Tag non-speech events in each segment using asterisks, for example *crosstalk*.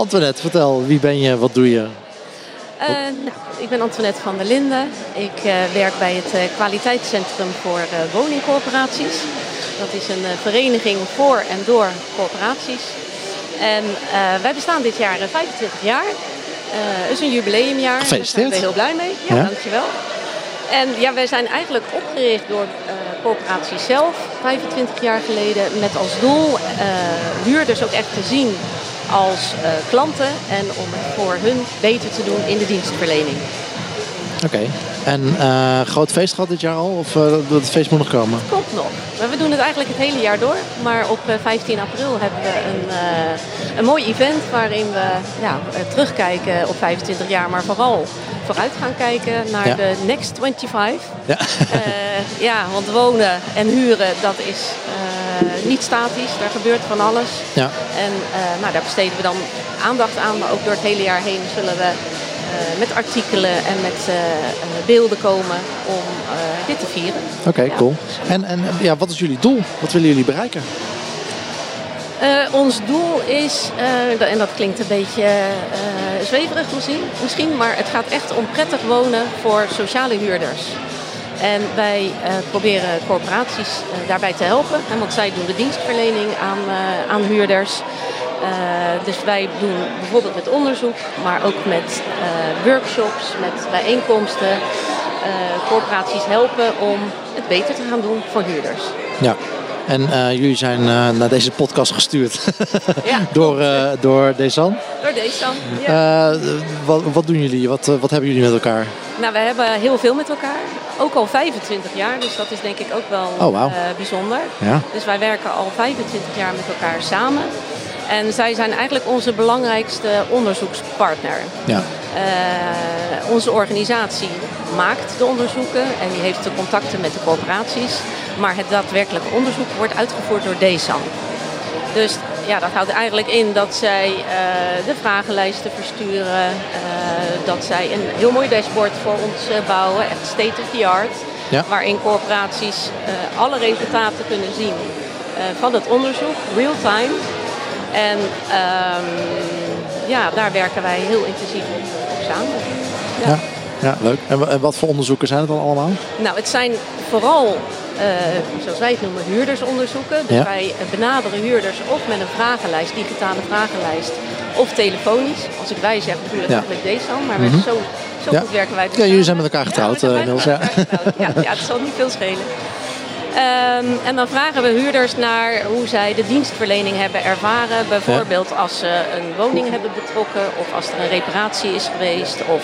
Antoinette, vertel, wie ben je, wat doe je? Uh, nou, ik ben Antoinette van der Linden. Ik uh, werk bij het uh, Kwaliteitscentrum voor Woningcorporaties. Dat is een vereniging voor en door corporaties. En wij bestaan dit jaar 25 jaar. Het is een jubileumjaar. Gefeliciteerd. Daar zijn we heel blij mee. Ja, ja. dankjewel. En ja, wij zijn eigenlijk opgericht door corporatie zelf 25 jaar geleden met als doel huurders ook echt te zien als uh, klanten en om het voor hun beter te doen in de dienstverlening. Oké. Okay. En uh, groot feest gehad dit jaar al? Of uh, het feest moet nog komen? Komt nog. We doen het eigenlijk het hele jaar door. Maar op 15 april hebben we een, een mooi event waarin we ja, terugkijken op 25 jaar. Maar vooral vooruit gaan kijken naar ja. de Next 25. Ja. ja, want wonen en huren, dat is niet statisch. Daar gebeurt van alles. Ja. En nou, daar besteden we dan aandacht aan. Maar ook door het hele jaar heen zullen we uh, met artikelen en met beelden komen om dit te vieren. Oké, okay, ja. cool. En, en ja, wat is jullie doel? Wat willen jullie bereiken? ons doel is, en dat klinkt een beetje zweverig misschien, misschien, maar het gaat echt om prettig wonen voor sociale huurders. En wij proberen corporaties daarbij te helpen, want zij doen de dienstverlening aan, aan huurders. Dus wij doen bijvoorbeeld met onderzoek, maar ook met workshops, met bijeenkomsten, corporaties helpen om het beter te gaan doen voor huurders. Ja. En jullie zijn naar deze podcast gestuurd *laughs* ja. door, door Desan. Door Desan, ja. wat, wat doen jullie? Wat, wat hebben jullie met elkaar? Nou, we hebben heel veel met elkaar. Ook al 25 jaar, dus dat is denk ik ook wel oh, wow. bijzonder. Ja. Dus wij werken al 25 jaar met elkaar samen. En zij zijn eigenlijk onze belangrijkste onderzoekspartner. Ja. Uh, onze organisatie maakt de onderzoeken en die heeft de contacten met de corporaties. Maar het daadwerkelijke onderzoek wordt uitgevoerd door DESAN. Dus ja, dat houdt eigenlijk in dat zij uh, de vragenlijsten versturen. Uh, dat zij een heel mooi dashboard voor ons bouwen, echt state of the art. Ja. Waarin corporaties alle resultaten kunnen zien van het onderzoek, real time. En um, ja, daar werken wij heel intensief op, samen. Ja. ja. Ja, leuk. En wat voor onderzoeken zijn het dan allemaal? Nou, het zijn vooral, zoals wij het noemen, huurdersonderzoeken. Dus ja. wij benaderen huurders of met een vragenlijst, digitale vragenlijst, of telefonisch. Als ik wij zeg, bedoel ik ja. eigenlijk deze al, maar mm -hmm. zo, zo ja. goed werken wij. Dus ja, jullie zijn met elkaar getrouwd, Niels. Ja. ja, ja, het zal niet veel schelen. Um, en dan vragen we huurders naar hoe zij de dienstverlening hebben ervaren. Bijvoorbeeld als ze een woning hebben betrokken of als er een reparatie is geweest of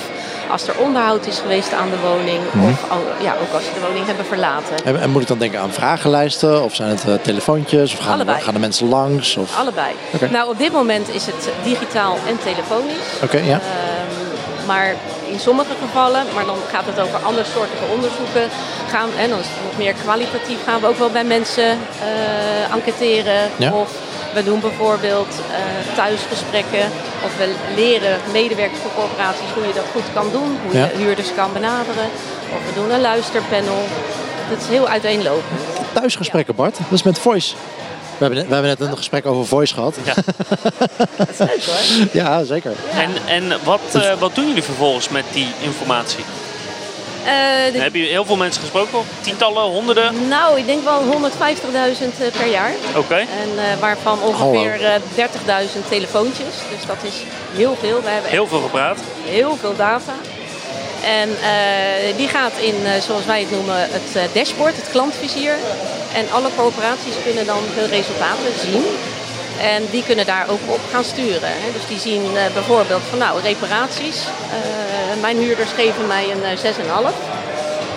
als er onderhoud is geweest aan de woning mm. of ja, ook als ze de woning hebben verlaten. En, en, moet ik dan denken aan vragenlijsten of zijn het uh, telefoontjes of gaan, gaan de mensen langs? Of? Allebei. Okay. Nou, op dit moment is het digitaal en telefonisch. Oké, ja. Um, maar in sommige gevallen, maar dan gaat het over andere soorten onderzoeken, gaan, en dan is het nog meer kwalitatief, gaan we ook wel bij mensen uh, enquêteren. Ja. Of we doen bijvoorbeeld uh, thuisgesprekken. Of we leren medewerkers van corporaties hoe je dat goed kan doen. Hoe ja. je huurders kan benaderen. Of we doen een luisterpanel. Dat is heel uiteenlopend. Thuisgesprekken, Bart. Dat is met voice. We hebben, net, we hebben net een gesprek over voice gehad. Ja. dat is leuk hoor. *laughs* Ja, zeker. Ja. En, en wat, uh, wat doen jullie vervolgens met die informatie? Uh, de... Hebben jullie heel veel mensen gesproken? Tientallen, honderden? Nou, ik denk wel 150.000 per jaar. Oké. Okay. En uh, waarvan ongeveer uh, 30.000 telefoontjes. Dus dat is heel veel. We hebben heel veel gepraat. Heel veel data. En uh, die gaat in, uh, zoals wij het noemen, het uh, dashboard, het klantvizier. En alle corporaties kunnen dan hun resultaten zien. En die kunnen daar ook op gaan sturen. Dus die zien bijvoorbeeld van nou, reparaties. mijn huurders geven mij een 6,5.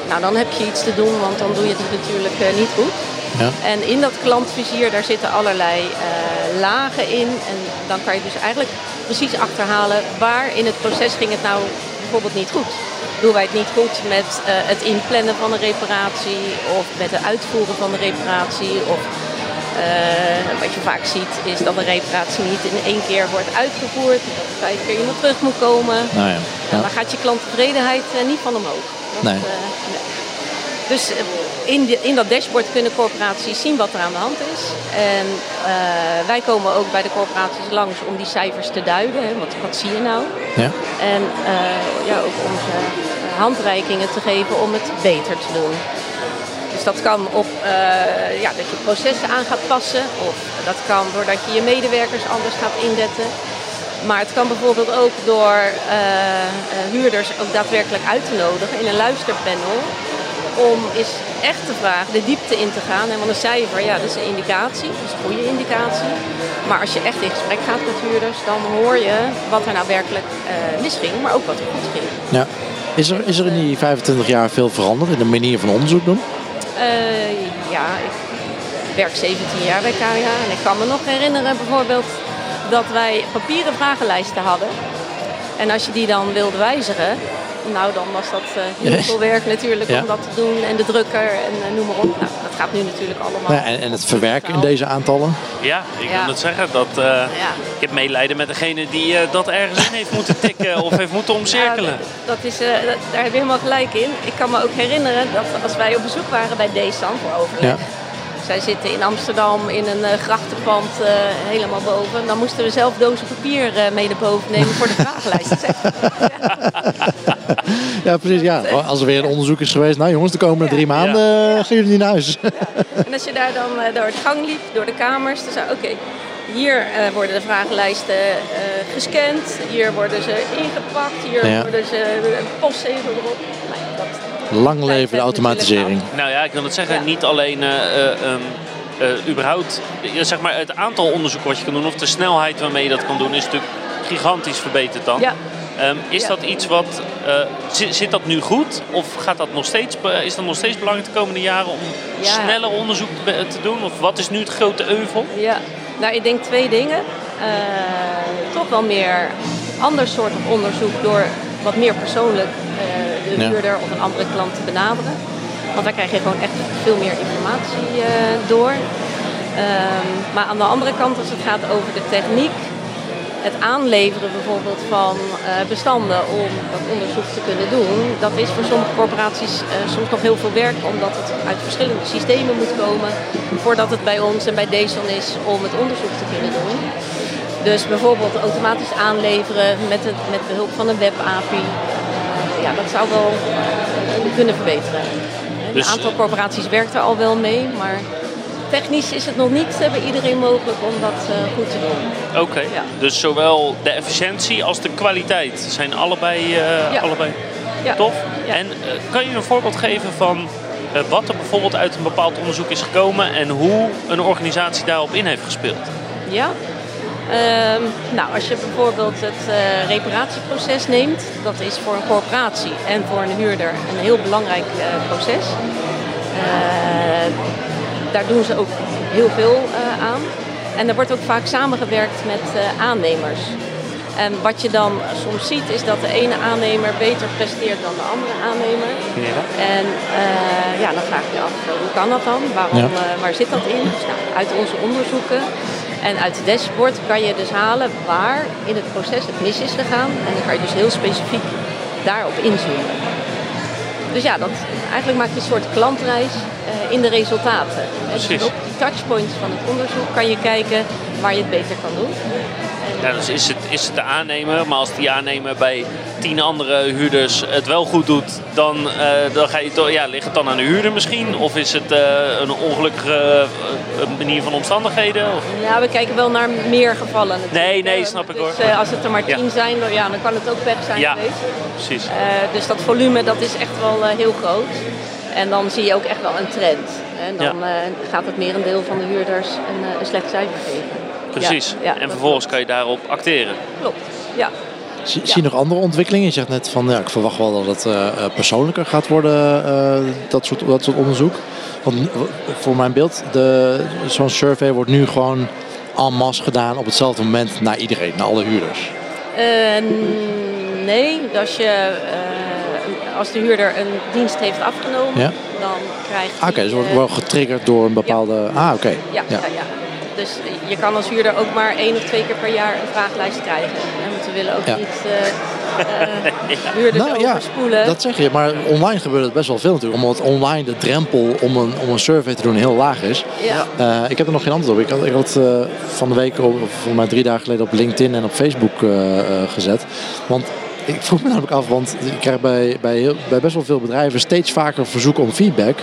Nou, dan heb je iets te doen, want dan doe je het natuurlijk niet goed. Ja. En in dat klantvizier, daar zitten allerlei lagen in. En dan kan je dus eigenlijk precies achterhalen waar in het proces ging het nou bijvoorbeeld niet goed doen wij het niet goed met uh, het inplannen van een reparatie of met het uitvoeren van de reparatie. Of uh, wat je vaak ziet is dat een reparatie niet in één keer wordt uitgevoerd. Dat er vijf keer iemand terug moet komen. Nou ja. Ja. Dan gaat je klanttevredenheid uh, niet van omhoog. Dat, nee. nee. Dus in, de, in dat dashboard kunnen corporaties zien wat er aan de hand is. En wij komen ook bij de corporaties langs om die cijfers te duiden. Hè. Wat, wat zie je nou? Ja. En ja, ook onze handreikingen te geven om het beter te doen. Dus dat kan op uh, ja, dat je processen aan gaat passen. Of dat kan doordat je je medewerkers anders gaat indetten. Maar het kan bijvoorbeeld ook door uh, huurders ook daadwerkelijk uit te nodigen in een luisterpanel. Om eens echt te vragen, de diepte in te gaan. En want een cijfer, ja, dat is een indicatie. Dat is een goede indicatie. Maar als je echt in gesprek gaat met huurders, dan hoor je wat er nou werkelijk uh, misging. Maar ook wat er goed ging. Ja. Is er, is er in die 25 jaar veel veranderd in de manier van onderzoek doen? Uh, ja, ik werk 17 jaar bij KWH en ik kan me nog herinneren bijvoorbeeld dat wij papieren vragenlijsten hadden. En als je die dan wilde wijzigen, nou dan was dat uh, heel veel werk natuurlijk om dat te doen. En de drukker en uh, noem maar op. Nou, dat gaat nu natuurlijk allemaal. Ja, en, en, het verwerken in deze aantallen? Ja, ik wil het zeggen. Dat, uh, Ik heb medelijden met degene die dat ergens in heeft moeten tikken of heeft moeten omcirkelen. dat, is, daar heb je helemaal gelijk in. Ik kan me ook herinneren dat als wij op bezoek waren bij DSAN voor overleg zij zitten in Amsterdam in een uh, grachtenpand uh, helemaal boven. Dan moesten we zelf dozen papier uh, mee naar boven nemen voor de vragenlijst. *laughs* *laughs* ja, precies. Ja. Als er weer een onderzoek is geweest. Nou jongens, de komende drie maanden ja. gaan jullie niet naar huis. *laughs* En als je daar dan door het gang liep, door de kamers, dan zei oké, hier worden de vragenlijsten gescand. Hier worden ze ingepakt. Hier worden ze postzegel erop. Nou, dat, Lang leven de automatisering. Nou ja, ik wil het zeggen, niet alleen uh, uh, überhaupt, zeg maar het aantal onderzoeken wat je kan doen of de snelheid waarmee je dat kan doen is natuurlijk gigantisch verbeterd dan. Ja. Um, is dat iets wat, zit, zit, dat nu goed of gaat dat nog steeds, is dat nog steeds belangrijk de komende jaren om sneller onderzoek te, te, doen? Of wat is nu het grote euvel? Ja, nou ik denk twee dingen. toch wel meer ander soort onderzoek door wat meer persoonlijk de huurder of een andere klant te benaderen. Want daar krijg je gewoon echt veel meer informatie uh, door. Um, maar aan de andere kant, als het gaat over de techniek, het aanleveren bijvoorbeeld van uh, bestanden om dat onderzoek te kunnen doen, dat is voor sommige corporaties uh, soms nog heel veel werk, omdat het uit verschillende systemen moet komen voordat het bij ons en bij DESON is om het onderzoek te kunnen doen. Dus bijvoorbeeld automatisch aanleveren met, het, met behulp van een web-API ja, dat zou wel kunnen verbeteren. Een dus, aantal corporaties werkt er al wel mee, maar technisch is het nog niet bij iedereen mogelijk om dat uh, goed te doen. Oké, ja. dus zowel de efficiëntie als de kwaliteit zijn allebei, uh, ja. allebei ja. tof. En uh, kan je een voorbeeld geven van wat er bijvoorbeeld uit een bepaald onderzoek is gekomen en hoe een organisatie daarop in heeft gespeeld? Ja, Ehm, nou, als je bijvoorbeeld het uh, reparatieproces neemt, dat is voor een corporatie en voor een huurder een heel belangrijk uh, proces. Uh, daar doen ze ook heel veel aan. En er wordt ook vaak samengewerkt met aannemers. En wat je dan soms ziet is dat de ene aannemer beter presteert dan de andere aannemer. Ja. En ja, dan vraag je je af, hoe kan dat dan? Waarom, waar zit dat in? Dus, nou, uit onze onderzoeken en uit het dashboard kan je dus halen waar in het proces het mis is gegaan. En dan kan je dus heel specifiek daarop inzoomen. Dus ja, dat, eigenlijk maak je een soort klantreis uh, in de resultaten. Precies. Dus op die touchpoints van het onderzoek kan je kijken waar je het beter kan doen. Ja, dus is het, is het de aannemer, maar als die aannemer bij tien andere huurders het wel goed doet, dan, uh, dan ga je toch, ja, ligt het dan aan de huurder misschien? Of is het uh, een ongelukkige uh, manier van omstandigheden? Of? Ja, we kijken wel naar meer gevallen. Natuurlijk. Nee, nee, snap ik hoor. Dus als het er maar tien zijn, dan, ja, dan kan het ook pech zijn ja, geweest. precies. dus dat volume dat is echt wel heel groot. En dan zie je ook echt wel een trend. En dan ja. gaat het merendeel van de huurders een, een slecht cijfer geven. Precies. Ja, en vervolgens kan je daarop acteren. Klopt, ja. Zie je nog andere ontwikkelingen? Je zegt net van ja, ik verwacht wel dat het uh, persoonlijker gaat worden, uh, dat, soort, dat soort onderzoek. Want voor mijn beeld, zo'n survey wordt nu gewoon en masse gedaan op hetzelfde moment naar iedereen, naar alle huurders. nee, als, je, als de huurder een dienst heeft afgenomen, ja? dan krijgt Oké, okay, dus wordt wel getriggerd door een bepaalde... Ah, oké. Ja, ja. ja, dus je kan als huurder ook maar één of twee keer per jaar een vraaglijst krijgen. En we willen ook niet uh, huurders nou, overspoelen. Ja, dat zeg je, maar online gebeurt het best wel veel natuurlijk. Omdat online de drempel om een, om een survey te doen heel laag is. Ja. Uh, ik heb er nog geen antwoord op. Ik had, ik had uh, van de week, volgens mij drie dagen geleden, op LinkedIn en op Facebook gezet. Want ik vroeg me namelijk af, want ik krijg bij, bij, heel, bij best wel veel bedrijven steeds vaker verzoeken om feedback.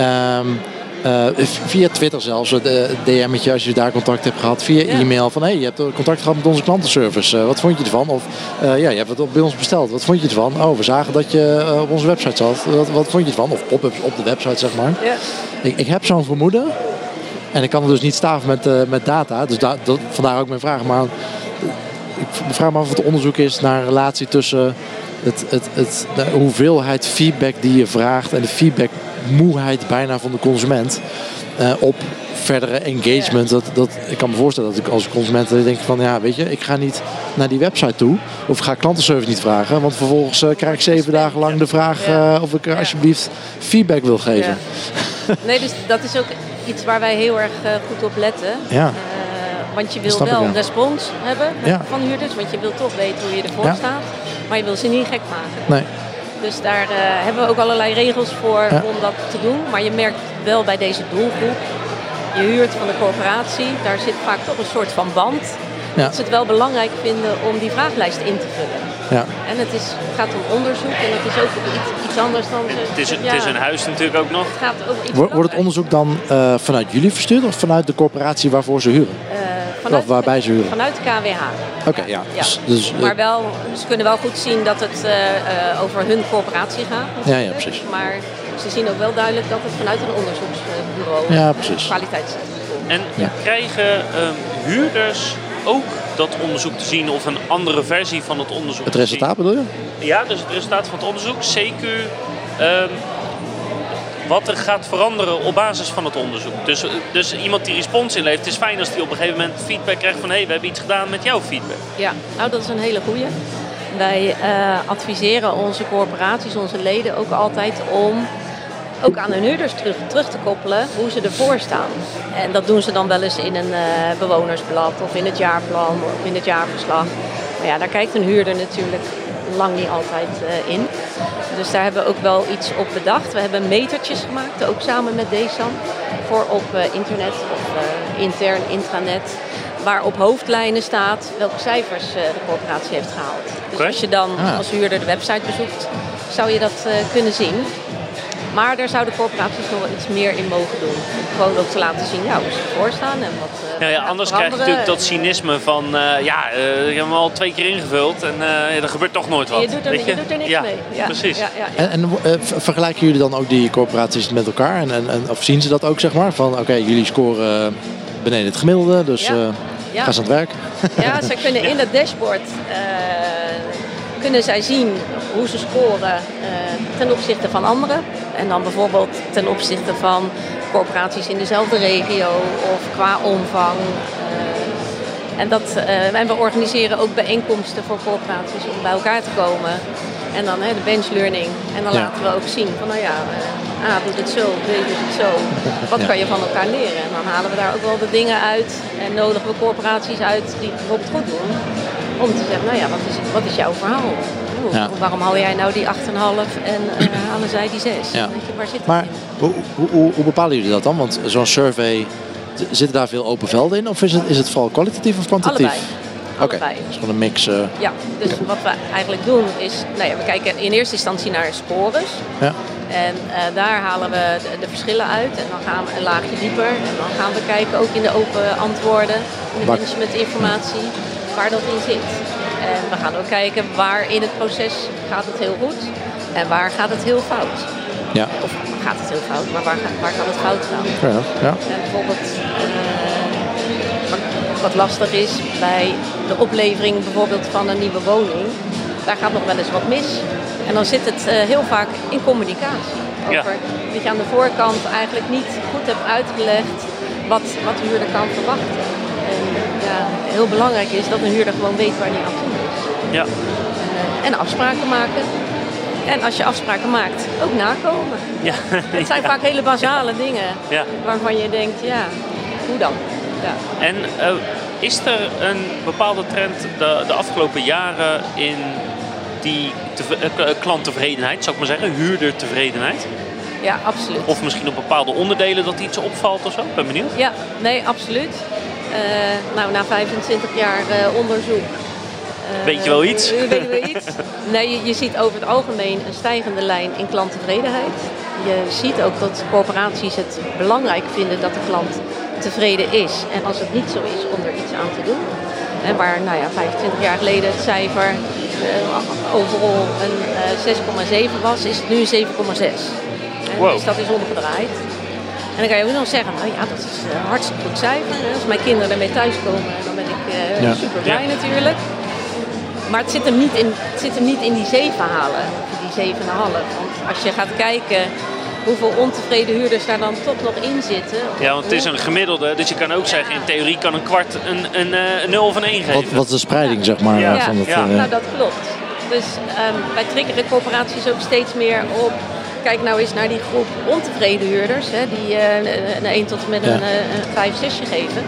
Um, uh, via Twitter zelfs, een DM'tje als je daar contact hebt gehad. Via e-mail van hey, je hebt contact gehad met onze klantenservice. Uh, wat vond je ervan? Of uh, ja, je hebt het bij ons besteld. Wat vond je ervan? Oh, we zagen dat je op onze website zat. Wat, wat vond je ervan? Of pop-ups op de website, zeg maar. Ja. Ik, ik heb zo'n vermoeden. En ik kan het dus niet staven met, met data. Dus da dat, vandaar ook mijn vraag. Maar ik vraag me af of het onderzoek is naar een relatie tussen het, het, het, de hoeveelheid feedback die je vraagt en de feedbackmoeheid bijna van de consument uh, op verdere engagement. Dat, dat, ik kan me voorstellen dat ik als consument denk van ja, weet je, ik ga niet naar die website toe of ga klantenservice niet vragen, want vervolgens uh, krijg ik zeven dagen lang de vraag uh, of ik alsjeblieft feedback wil geven. Nee, dus dat is ook iets waar wij heel erg goed op letten. Ja. Want je wil wel een respons hebben van huurders, want je wil toch weten hoe je ervoor staat. Maar je wil ze niet gek maken. Nee. Dus daar uh, hebben we ook allerlei regels voor om dat te doen. Maar je merkt wel bij deze doelgroep, je huurt van de corporatie, daar zit vaak toch een soort van band. Ja. Dat ze het wel belangrijk vinden om die vraaglijst in te vullen. Ja. En het, is, het gaat om onderzoek en het is ook iets, iets anders dan... Het is, het is een huis natuurlijk ook nog. Het gaat over iets Wordt het onderzoek dan uh, vanuit jullie verstuurd of vanuit de corporatie waarvoor ze huren? Uh, Vanuit, waarbij ze huren? Vanuit de KWH. Oké, ja. Dus, dus, maar wel, ze kunnen wel goed zien dat het uh, over hun corporatie gaat. Ja, ja, precies. Maar ze zien ook wel duidelijk dat het vanuit een onderzoeksbureau ja, precies. kwaliteits. En krijgen um, huurders ook dat onderzoek te zien of een andere versie van het onderzoek? Het resultaat bedoel je? Ja, dus het resultaat van het onderzoek. CQ. Um, wat er gaat veranderen op basis van het onderzoek. Dus, dus iemand die respons inlevert, het is fijn als die op een gegeven moment feedback krijgt van hé, hey, we hebben iets gedaan met jouw feedback. Ja, nou dat is een hele goede. Wij uh, adviseren onze corporaties, onze leden ook altijd om ook aan hun huurders terug, terug, te koppelen hoe ze ervoor staan. En dat doen ze dan wel eens in een uh, bewonersblad of in het jaarplan of in het jaarverslag. Maar ja, daar kijkt een huurder natuurlijk lang niet altijd uh, in. Dus daar hebben we ook wel iets op bedacht. We hebben metertjes gemaakt, ook samen met DESAN, voor op uh, internet of uh, intern intranet. Waar op hoofdlijnen staat welke cijfers de corporatie heeft gehaald. Dus als je dan ah. als huurder de website bezoekt, zou je dat kunnen zien. Maar daar zouden corporaties nog wel iets meer in mogen doen. Gewoon ook te laten zien ja, hoe ze ervoor staan en wat. Uh, ja, ja, anders krijg je natuurlijk dat cynisme van uh, ja, uh, ik heb hem al twee keer ingevuld en er gebeurt toch nooit wat. Je doet er, je? Je doet er niks mee. Ja, precies. Ja, en, en vergelijken jullie dan ook die corporaties met elkaar? En, en, en of zien ze dat ook, zeg maar? Van oké, jullie scoren beneden het gemiddelde, dus gaan ze aan het werk? Ja, ze kunnen *laughs* in het dashboard kunnen zij zien hoe ze scoren ten opzichte van anderen. En dan bijvoorbeeld ten opzichte van corporaties in dezelfde regio of qua omvang. Uh, en, dat, uh, en we organiseren ook bijeenkomsten voor corporaties om bij elkaar te komen. En dan hè, de bench learning. En dan laten we ook zien van nou ja, uh, A doet het zo, B doet het zo. Wat kan je van elkaar leren? En dan halen we daar ook wel de dingen uit en nodigen we corporaties uit die het bijvoorbeeld goed doen. Om te zeggen, nou ja, wat is, wat is jouw verhaal? Ja. Waarom hou jij nou die 8,5 en uh, halen zij die 6? Ja. Weet je, waar zit maar hoe, hoe, hoe, bepalen jullie dat dan? Want zo'n survey, zitten daar veel open velden in? Of is het, is het vooral kwalitatief of kwantitatief? Allebei. Oké, okay. dus gewoon een mix. Uh... Ja, dus wat we eigenlijk doen is, nou ja, we kijken in eerste instantie naar scores. Ja. En uh, daar halen we de, de, verschillen uit en dan gaan we een laagje dieper. En dan gaan we kijken ook in de open antwoorden, in de managementinformatie, waar dat in zit. En we gaan ook kijken waar in het proces gaat het heel goed en waar gaat het heel fout. Ja. Of gaat het heel fout, maar waar, waar kan het fout gaan? Ja, ja. En bijvoorbeeld uh, wat lastig is bij de oplevering bijvoorbeeld van een nieuwe woning. Daar gaat nog wel eens wat mis. En dan zit het uh, heel vaak in communicatie. Over ja. dat je aan de voorkant eigenlijk niet goed hebt uitgelegd wat, wat de huurder kan verwachten. Ja, heel belangrijk is dat een huurder gewoon weet waar hij aan toe ja. Uh, en afspraken maken. En als je afspraken maakt, ook nakomen. *laughs* Ja. Het zijn vaak hele basale dingen ja. waarvan je denkt, ja, hoe dan? Ja. En is er een bepaalde trend de, de afgelopen jaren in die klanttevredenheid, zou ik maar zeggen, huurdertevredenheid? Ja, absoluut. Of misschien op bepaalde onderdelen dat iets opvalt of zo? Ben benieuwd. Ja, nee, absoluut. Nou, na 25 jaar onderzoek Weet je wel iets? *laughs* Weet je wel iets? Nee, je, je, ziet over het algemeen een stijgende lijn in klanttevredenheid. Je ziet ook dat corporaties het belangrijk vinden dat de klant tevreden is. En als het niet zo is, om er iets aan te doen. En waar nou ja, 25 jaar geleden het cijfer overal een eh, 6,7 was, is het nu 7,6. Wow. Dus dat is omgedraaid. En dan kan je ook nog zeggen, nou ja, dat is een hartstikke goed cijfer. Als mijn kinderen ermee thuiskomen, dan ben ik uh, ja. super blij ja. natuurlijk. Maar het zit hem niet in, het zit hem niet in die 7 halen, die 7,5. Want als je gaat kijken hoeveel ontevreden huurders daar dan toch nog in zitten. Ja, want het is een gemiddelde. Dus je kan ook zeggen, in theorie kan een kwart een, een, een 0 of een 1 geven. Wat, wat is de spreiding, zeg maar? Ja, van dat, ja. Uh... nou dat klopt. Dus um, wij triggeren corporaties ook steeds meer op kijk nou eens naar die groep ontevreden huurders, hè, die uh, een 1 tot en met een, uh, een 5, 6 geven.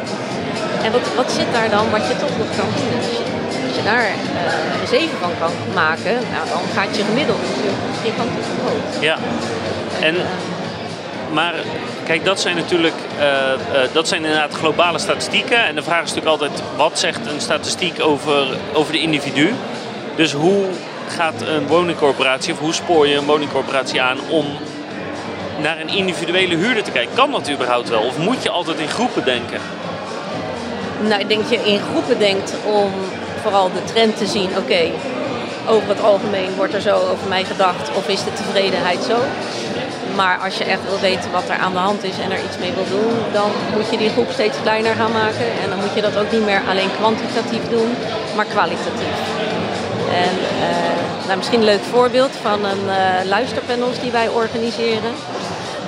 En wat, wat zit daar dan wat je toch nog kan doen? als je daar uh, een 7 van kan maken, nou, dan gaat je gemiddelde natuurlijk gigantisch omhoog. Ja. En, maar kijk, dat zijn natuurlijk uh, uh, dat zijn inderdaad globale statistieken. En de vraag is natuurlijk altijd, wat zegt een statistiek over, over de individu? Dus hoe gaat een woningcorporatie, of hoe spoor je een woningcorporatie aan om naar een individuele huurder te kijken? Kan dat überhaupt wel? Of moet je altijd in groepen denken? Nou, ik denk dat je in groepen denkt om vooral de trend te zien, oké, over het algemeen wordt er zo over mij gedacht of is de tevredenheid zo. Maar als je echt wil weten wat er aan de hand is en er iets mee wil doen, dan moet je die groep steeds kleiner gaan maken. En dan moet je dat ook niet meer alleen kwantitatief doen, maar kwalitatief. En uh, nou, misschien een leuk voorbeeld van een uh, luisterpanels die wij organiseren.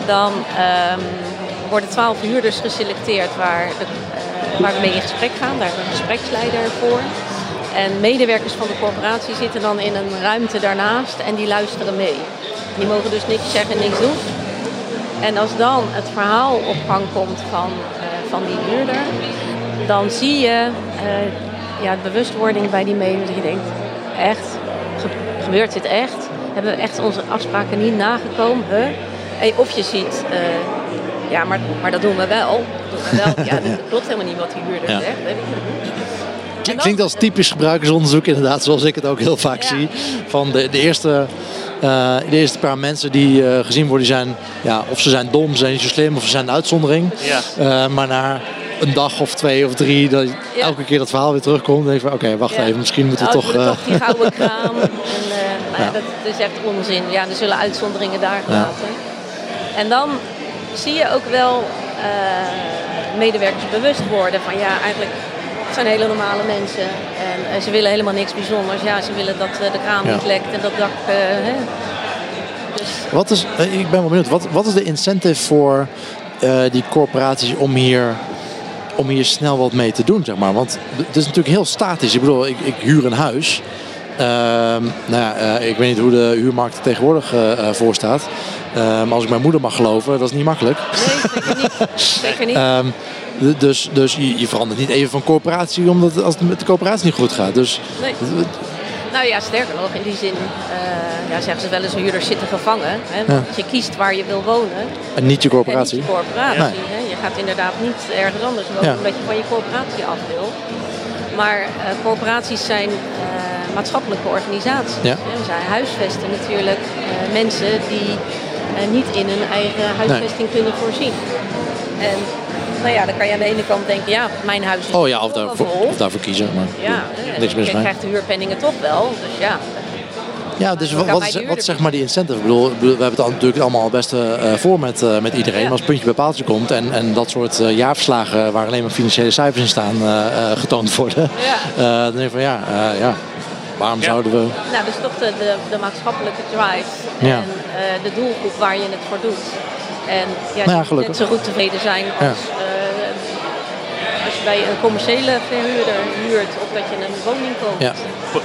Dan um, worden twaalf huurders geselecteerd waar, de, uh, waar we mee in gesprek gaan. Daar we een gespreksleider voor. En medewerkers van de corporatie zitten dan in een ruimte daarnaast en die luisteren mee. Die mogen dus niks zeggen, niks doen. En als dan het verhaal op gang komt van, van die huurder, dan zie je ja, bewustwording bij die medewerkers. Die denkt, echt, gebeurt dit echt? Hebben we echt onze afspraken niet nagekomen? Huh? of je ziet, uh, ja, maar, maar dat doen we wel. Dat doen we wel. Ja, dat *laughs* klopt helemaal niet wat die huurder ja. zegt. Klinkt als typisch gebruikersonderzoek inderdaad, zoals ik het ook heel vaak zie. Van de, de, eerste, uh, de eerste paar mensen die uh, gezien worden, zijn, ja, of ze zijn dom, ze zijn niet zo slim, of ze zijn de uitzondering. Ja. Uh, maar na een dag of twee of drie, dat ja. elke keer dat verhaal weer terugkomt, dan denk je van oké, wacht even, misschien moeten we oh, toch... toch die gouden *laughs* kraan. en, nou dat is echt onzin. Ja, er zullen uitzonderingen daar gelaten. En dan zie je ook wel medewerkers bewust worden van ja, eigenlijk zijn hele normale mensen. En, en, ze willen helemaal niks bijzonders. Ja, ze willen dat uh, de kraan niet lekt en dat dak... Uh, hè. Dus... Wat is, eh, ik ben wel benieuwd, wat, wat is de incentive voor die corporaties om hier, om hier snel wat mee te doen, zeg maar? Want het is natuurlijk heel statisch. Ik bedoel, ik, ik huur een huis. Uh, nou ja, uh, ik weet niet hoe de huurmarkt er tegenwoordig uh, voor staat. maar als ik mijn moeder mag geloven, dat is niet makkelijk. Nee, zeker niet. zeker niet. *laughs* Um, dus, dus je, je, verandert niet even van corporatie omdat als het met de coöperatie niet goed gaat. Dus, nee. Nou ja, sterker nog, in die zin uh, ja, zeggen ze wel eens, huurders zitten gevangen. Hè? Ja. Je kiest waar je wil wonen. En niet je corporatie. Niet je corporatie. Nee. Hè? Je gaat inderdaad niet ergens anders wonen ja. omdat je van je corporatie af wil. Maar uh, corporaties zijn uh, maatschappelijke organisaties. Ja. Zijn huisvesten natuurlijk mensen die niet in hun eigen huisvesting nee. kunnen voorzien. En nou ja, dan kan je aan de ene kant denken, ja, mijn huis is Oh ja, of daarvoor, of daarvoor kiezen. Maar ja, niks mis je krijgt de huurpenningen toch wel, dus ja. Ja, dus wat, wat, is, wat zeg maar die incentive? Ik bedoel, we hebben het natuurlijk allemaal best uh, voor met, uh, met iedereen. Maar als puntje bij paaltje komt en, en dat soort uh, jaarverslagen waar alleen maar financiële cijfers in staan getoond worden. Ja. dan denk je van ja, ja waarom zouden we... Nou, dus toch de, de, de maatschappelijke drive en de doelgroep waar je het voor doet. En ja, nou ja, net zo goed tevreden zijn als, ja. Bij een commerciële verhuurder huurt of dat je een woning koopt. Ja.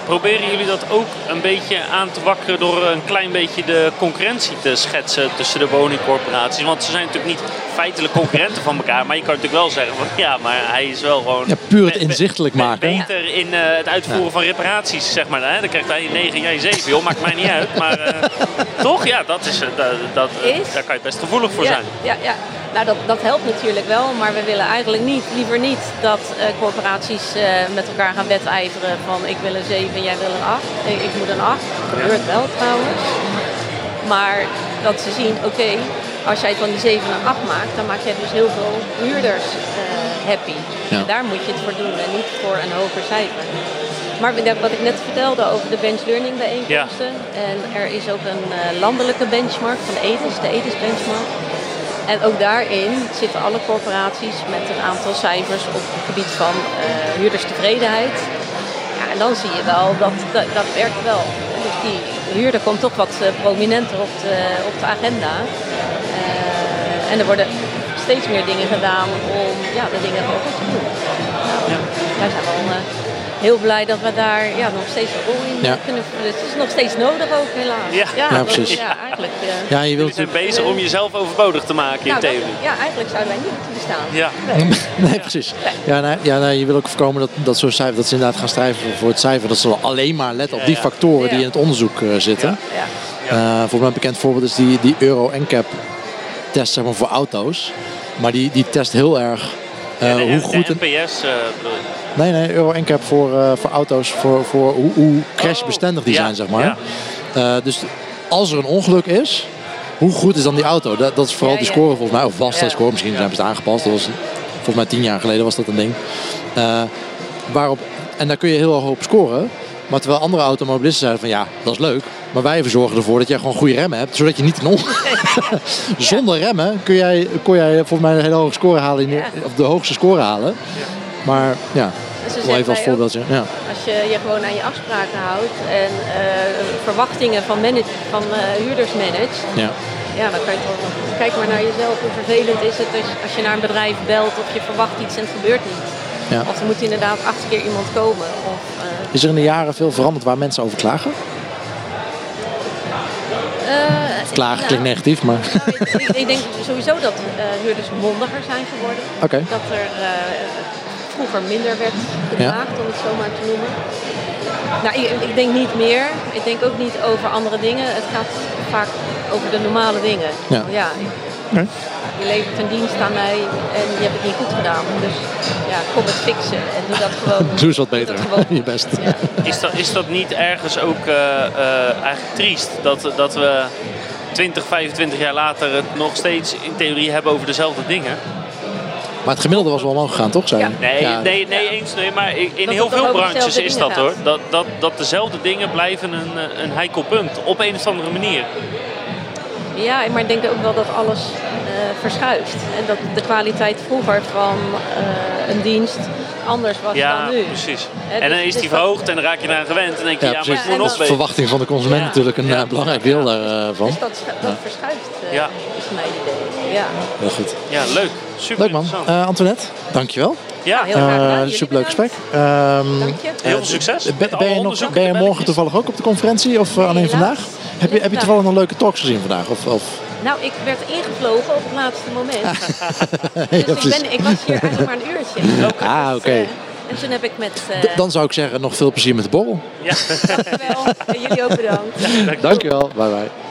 Proberen jullie dat ook een beetje aan te wakkeren door een klein beetje de concurrentie te schetsen tussen de woningcorporaties? Want ze zijn natuurlijk niet feitelijk concurrenten van elkaar, maar je kan natuurlijk wel zeggen van ja, maar hij is wel gewoon... Ja, puur het inzichtelijk maken. Beter in uh, het uitvoeren van reparaties, zeg maar. Hè? Dan krijgt hij 9, jij 7, joh, maakt mij niet uit. Maar uh, *laughs* toch, ja, dat is, uh, dat, dat, is, daar kan je best gevoelig voor ja, zijn. Ja, ja. Nou, dat, dat helpt natuurlijk wel, maar we willen eigenlijk niet, liever niet dat uh, corporaties uh, met elkaar gaan wedijveren van ik wil een 7, jij wil een 8. Ik, ik moet een 8. Dat gebeurt wel trouwens. Maar dat ze zien, oké, okay, als jij van die 7 naar 8 maakt, dan maak je dus heel veel huurders uh, happy. Ja. En daar moet je het voor doen en niet voor een hoger cijfer. Maar wat ik net vertelde over de bench learning bijeenkomsten. Ja. En er is ook een landelijke benchmark van de EDIS, de EDIS benchmark. En ook daarin zitten alle corporaties met een aantal cijfers op het gebied van uh, huurderstevredenheid. Ja, en dan zie je wel dat dat, werkt wel. Dus die huurder komt toch wat uh, prominenter op de, op de agenda. Uh, en er worden steeds meer dingen gedaan om ja, de dingen goed te doen. Nou, ja. Daar zijn we al heel blij dat we daar ja, nog steeds een rol in ja. kunnen vullen. Het is nog steeds nodig ook, helaas. Ja, ja, precies. Ja, eigenlijk. Ja, je wilt zijn bezig om jezelf overbodig te maken nou, in theorie. Dat, ja, eigenlijk zouden wij niet moeten bestaan. Ja. Nee, *laughs* nee precies. Ja, nou, ja nou, je wil ook voorkomen dat, dat zo'n cijfer, dat ze inderdaad gaan strijven voor het cijfer. Dat ze alleen maar letten op die factoren die in het onderzoek uh, zitten. Ja. Uh, voor mij een bekend voorbeeld is die, die Euro NCAP test zeg maar, voor auto's. Maar die, die test heel erg de, hoe goed de NPS uh, bedoel je? Nee, nee, Euro NCAP voor, uh, voor auto's, voor, voor hoe, hoe crashbestendig die oh, zijn, zeg maar. Dus als er een ongeluk is, hoe goed is dan die auto? Dat, dat is vooral ja. score volgens mij, of was de score, misschien zijn ze het aangepast. Dat was, volgens mij tien jaar geleden was dat een ding. waarop, en daar kun je heel erg op scoren. Maar terwijl andere automobilisten zeiden van ja, dat is leuk. Maar wij verzorgen ervoor dat jij gewoon goede remmen hebt. Zodat je niet een. *laughs* Zonder remmen kun jij, kon jij volgens mij een hele hoge score halen. In de, of de hoogste score halen. Maar ja, Dus wel even als voorbeeldje. Ja. Als je je gewoon aan je afspraken houdt en uh, verwachtingen van, manage, van uh, huurders managt, ja. ja, dan kan je toch kijk maar naar jezelf. Hoe vervelend is het als je naar een bedrijf belt of je verwacht iets en het gebeurt niet. Ja. Of er moet inderdaad acht keer iemand komen. Of, uh, Is er in de jaren veel veranderd waar mensen over klagen? Klagen klinkt negatief, maar... Nou, ik, ik, ik, denk sowieso dat uh, huurders mondiger zijn geworden. Okay. Dat er uh, vroeger minder werd geklaagd, ja. om het zo maar te noemen. Nou, ik, ik, denk niet meer. Ik denk ook niet over andere dingen. Het gaat vaak over de normale dingen. Ja. ja okay. Je levert een dienst aan mij en je hebt het niet goed gedaan. Dus ja, kom het fixen en doe dat gewoon. *laughs* doe eens wat beter. *laughs* Je best. Ja. Is, dat, is dat niet ergens ook uh, uh, eigenlijk triest? Dat, dat we 20, 25 jaar later het nog steeds in theorie hebben over dezelfde dingen? Maar het gemiddelde was wel omhoog gegaan, toch? Zijn? Ja. Nee, ja. nee, nee, eens. Nee, maar in dat heel veel branches is dat gaat. hoor. Dat, dat, dat dezelfde dingen blijven een, een heikel punt. Op een of andere manier. Ja, maar ik denk ook wel dat alles verschuift. En dat de kwaliteit vroeger van uh, een dienst anders was ja, dan nu. precies. He, en dan dus, is die dus verhoogd en dan raak je eraan gewend. En dan denk je, ja, ja maar ik moet nog De verwachting van de consument ja. natuurlijk een ja. uh, belangrijk deel daarvan. Dus dat, dat verschuift, ja. is mijn idee. Ja. Heel goed. Ja, leuk. Super Leuk man. Uh, Antoinette, dankjewel. Ja, heel graag gedaan. Uh, superleuk gesprek. Um, Dank je. Heel veel succes. Ben, ben, je, nog, ben je morgen toevallig ook op de conferentie of alleen vandaag? Heb je, heb je toevallig nog leuke talks gezien vandaag? Of, of? Nou, ik werd ingevlogen op het laatste moment. *laughs* dus ik, ben, ik was hier eigenlijk maar een uurtje. *laughs* Ah, oké. Okay. En toen heb ik met... Uh... Dan zou ik zeggen, nog veel plezier met de borrel. Ja. *laughs* Dankjewel. En jullie ook bedankt. Dankjewel. Bye bye.